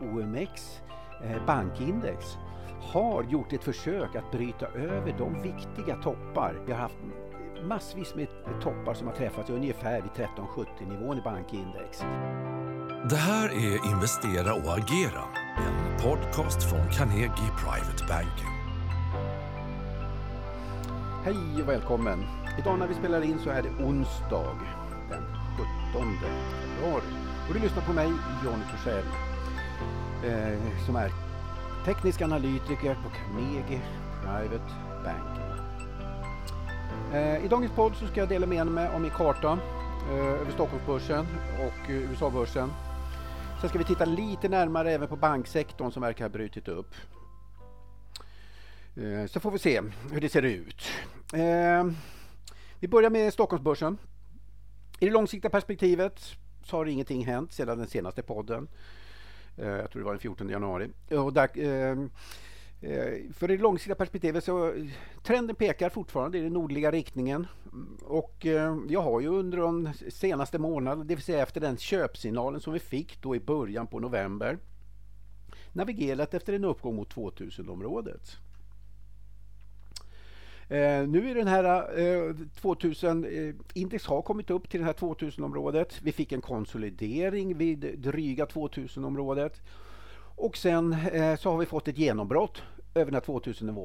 OMX eh, bankindex har gjort ett försök att bryta över de viktiga toppar. Vi har haft massvis med toppar som har träffats ungefär vid 1370 nivån i bankindex. Det här är Investera och agera, en podcast från Carnegie Private Banking. Hej och välkommen! Idag när vi spelar in så är det onsdag den 17 februari. Och du lyssnar på mig, Jonny Torssell, eh, som är teknisk analytiker på Carnegie Private Banking. Eh, I dagens podd så ska jag dela med mig av min karta eh, över Stockholmsbörsen och eh, USA-börsen. Sen ska vi titta lite närmare även på banksektorn som verkar ha brutit upp. Eh, så får vi se hur det ser ut. Eh, vi börjar med Stockholmsbörsen. I det långsiktiga perspektivet så har ingenting hänt sedan den senaste podden. Eh, jag tror det var den 14 januari. Och där, ehm, eh, för det långsiktiga perspektivet så trenden pekar fortfarande i den nordliga riktningen. Och ehm, jag har ju under de senaste månaderna, det vill säga efter den köpsignalen som vi fick då i början på november, navigerat efter en uppgång mot 2000-området. Eh, nu är den här eh, 2000, eh, index har kommit upp till det här 2000-området. Vi fick en konsolidering vid dryga 2000-området. Och sen eh, så har vi fått ett genombrott över den här 2000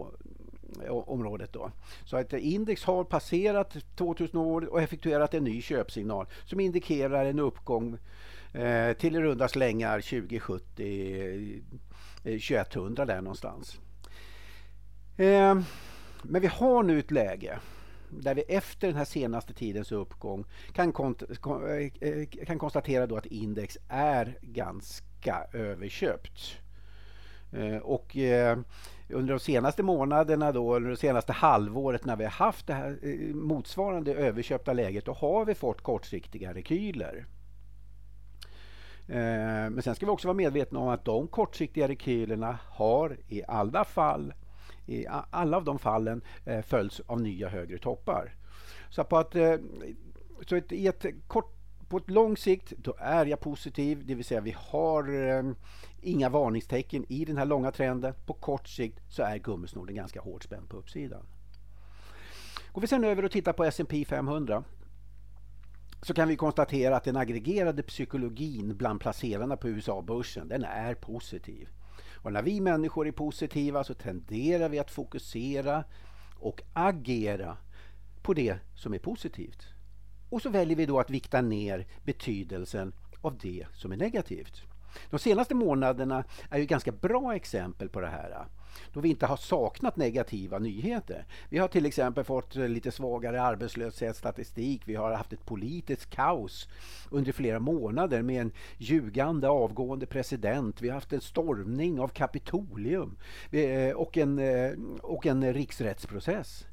området då. Så att eh, index har passerat 2000-området och effektuerat en ny köpsignal som indikerar en uppgång eh, till i runda slängar 2070 2100 eh, där någonstans. Eh, men vi har nu ett läge där vi efter den här senaste tidens uppgång kan, kont eh, kan konstatera då att index är ganska överköpt. Eh, och eh, under de senaste månaderna, då, under det senaste halvåret när vi har haft det här motsvarande överköpta läget, då har vi fått kortsiktiga rekyler. Men sen ska vi också vara medvetna om att de kortsiktiga rekylerna har i alla fall i alla av de fallen eh, följs av nya högre toppar. Så på att, eh, så ett, i ett kort på ett lång sikt då är jag positiv, det vill säga vi har eh, inga varningstecken i den här långa trenden. På kort sikt så är gummisnodden ganska hårt spänd på uppsidan. Går vi sen över och tittar på S&P 500 så kan vi konstatera att den aggregerade psykologin bland placerarna på USA-börsen den är positiv. Och när vi människor är positiva så tenderar vi att fokusera och agera på det som är positivt. Och så väljer vi då att vikta ner betydelsen av det som är negativt. De senaste månaderna är ju ganska bra exempel på det här då vi inte har saknat negativa nyheter. Vi har till exempel fått lite svagare arbetslöshetsstatistik. Vi har haft ett politiskt kaos under flera månader med en ljugande avgående president. Vi har haft en stormning av Kapitolium eh, och en, eh, och en riksrättsprocess.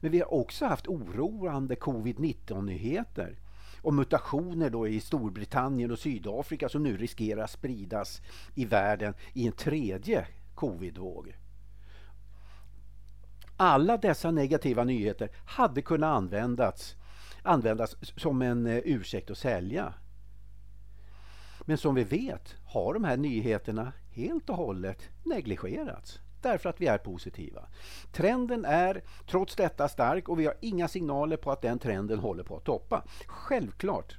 Men vi har också haft oroande covid-19-nyheter och mutationer då i Storbritannien och Sydafrika som nu riskerar att spridas i världen i en tredje covidvåg. Alla dessa negativa nyheter hade kunnat användas, användas som en eh, ursäkt att sälja. Men som vi vet har de här nyheterna helt och hållet negligerats därför att vi är positiva. Trenden är trots detta stark och vi har inga signaler på att den trenden håller på att toppa. Självklart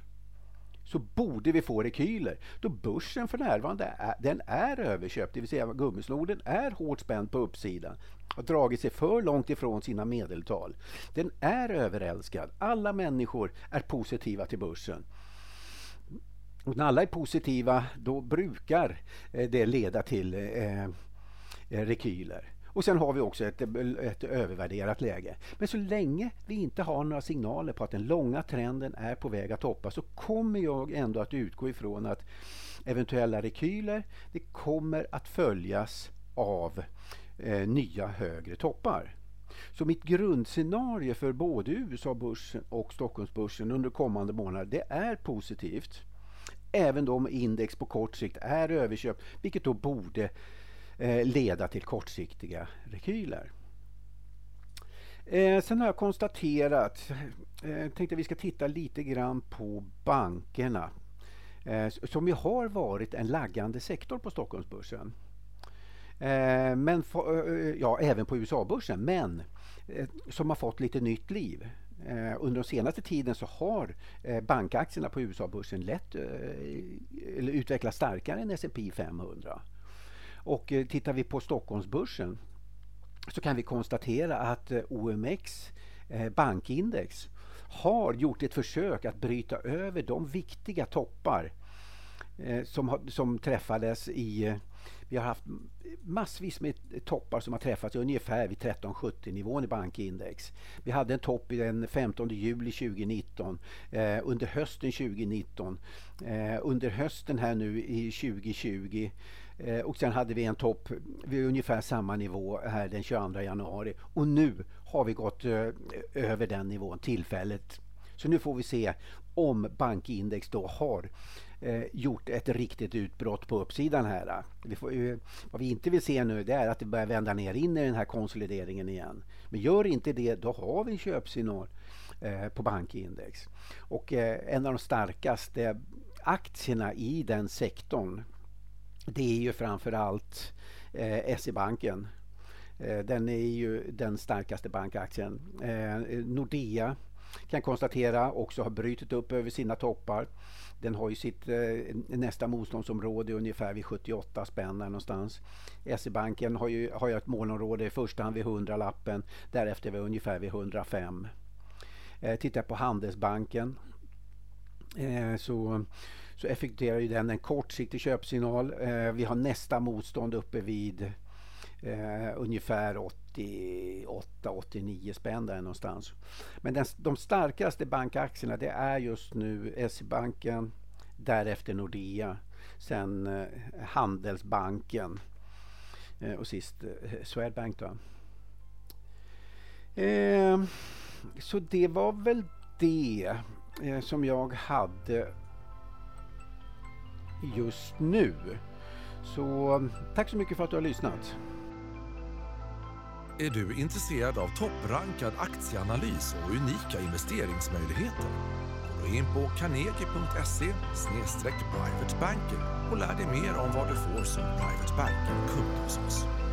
så borde vi få rekyler då börsen för närvarande är, den är överköpt, det vill säga gummisnoden är hårt spänd på uppsidan har dragit sig för långt ifrån sina medeltal. Den är överälskad. Alla människor är positiva till börsen. Och när alla är positiva då brukar eh, det leda till eh, Eh, rekyler. Och sen har vi också ett, ett övervärderat läge. Men så länge vi inte har några signaler på att den långa trenden är på väg att toppa så kommer jag ändå att utgå ifrån att eventuella rekyler det kommer att följas av eh, nya högre toppar. Så mitt grundscenario för både USA-börsen och Stockholmsbörsen under kommande månader det är positivt. Även om index på kort sikt är överköpt vilket då borde Eh, leda till kortsiktiga rekyler. Eh, sen har jag konstaterat, eh, tänkte vi ska titta lite grann på bankerna. Eh, som ju har varit en laggande sektor på Stockholmsbörsen. Eh, men, ja, även på USA-börsen, men som har fått lite nytt liv. Under den senaste tiden så har bankaktierna på USA-börsen utvecklats starkare än S&P 500. Och eh, tittar vi på Stockholmsbörsen så kan vi konstatera att eh, OMX eh, bankindex har gjort ett försök att bryta över de viktiga toppar som, som träffades i vi har haft massvis med toppar som har träffats ungefär vid 1370 nivån i bankindex. Vi hade en topp den 15 juli 2019, eh, under hösten 2019, eh, under hösten här nu i 2020 eh, och sen hade vi en topp vid ungefär samma nivå här den 22 januari och nu har vi gått eh, över den nivån tillfälligt. Så nu får vi se om bankindex då har eh, gjort ett riktigt utbrott på uppsidan här. Vi får, eh, vad vi inte vill se nu det är att det börjar vända ner in i den här konsolideringen igen. Men gör inte det, då har vi en köpsignal eh, på bankindex. Och eh, en av de starkaste aktierna i den sektorn det är ju framförallt eh, SE-banken. Eh, den är ju den starkaste bankaktien. Eh, Nordea kan konstatera också har brutit upp över sina toppar. Den har ju sitt eh, nästa motståndsområde ungefär vid 78 spänn någonstans. SE-banken har ju, har ju ett målområde i första hand vid 100-lappen, därefter vid ungefär vid 105. Eh, tittar på Handelsbanken eh, så, så effektuerar ju den en kortsiktig köpsignal. Eh, vi har nästa motstånd uppe vid eh, ungefär 88-89 spänn där någonstans. Men den, de starkaste bankaktierna det är just nu SE-banken, därefter Nordea, sen eh, Handelsbanken eh, och sist eh, Swedbank. Då. Eh, så det var väl det eh, som jag hade just nu. Så tack så mycket för att du har lyssnat. Är du intresserad av topprankad aktieanalys och unika investeringsmöjligheter? Gå in på carnegie.se privatebanking och lär dig mer om vad du får som private banking-kund hos oss.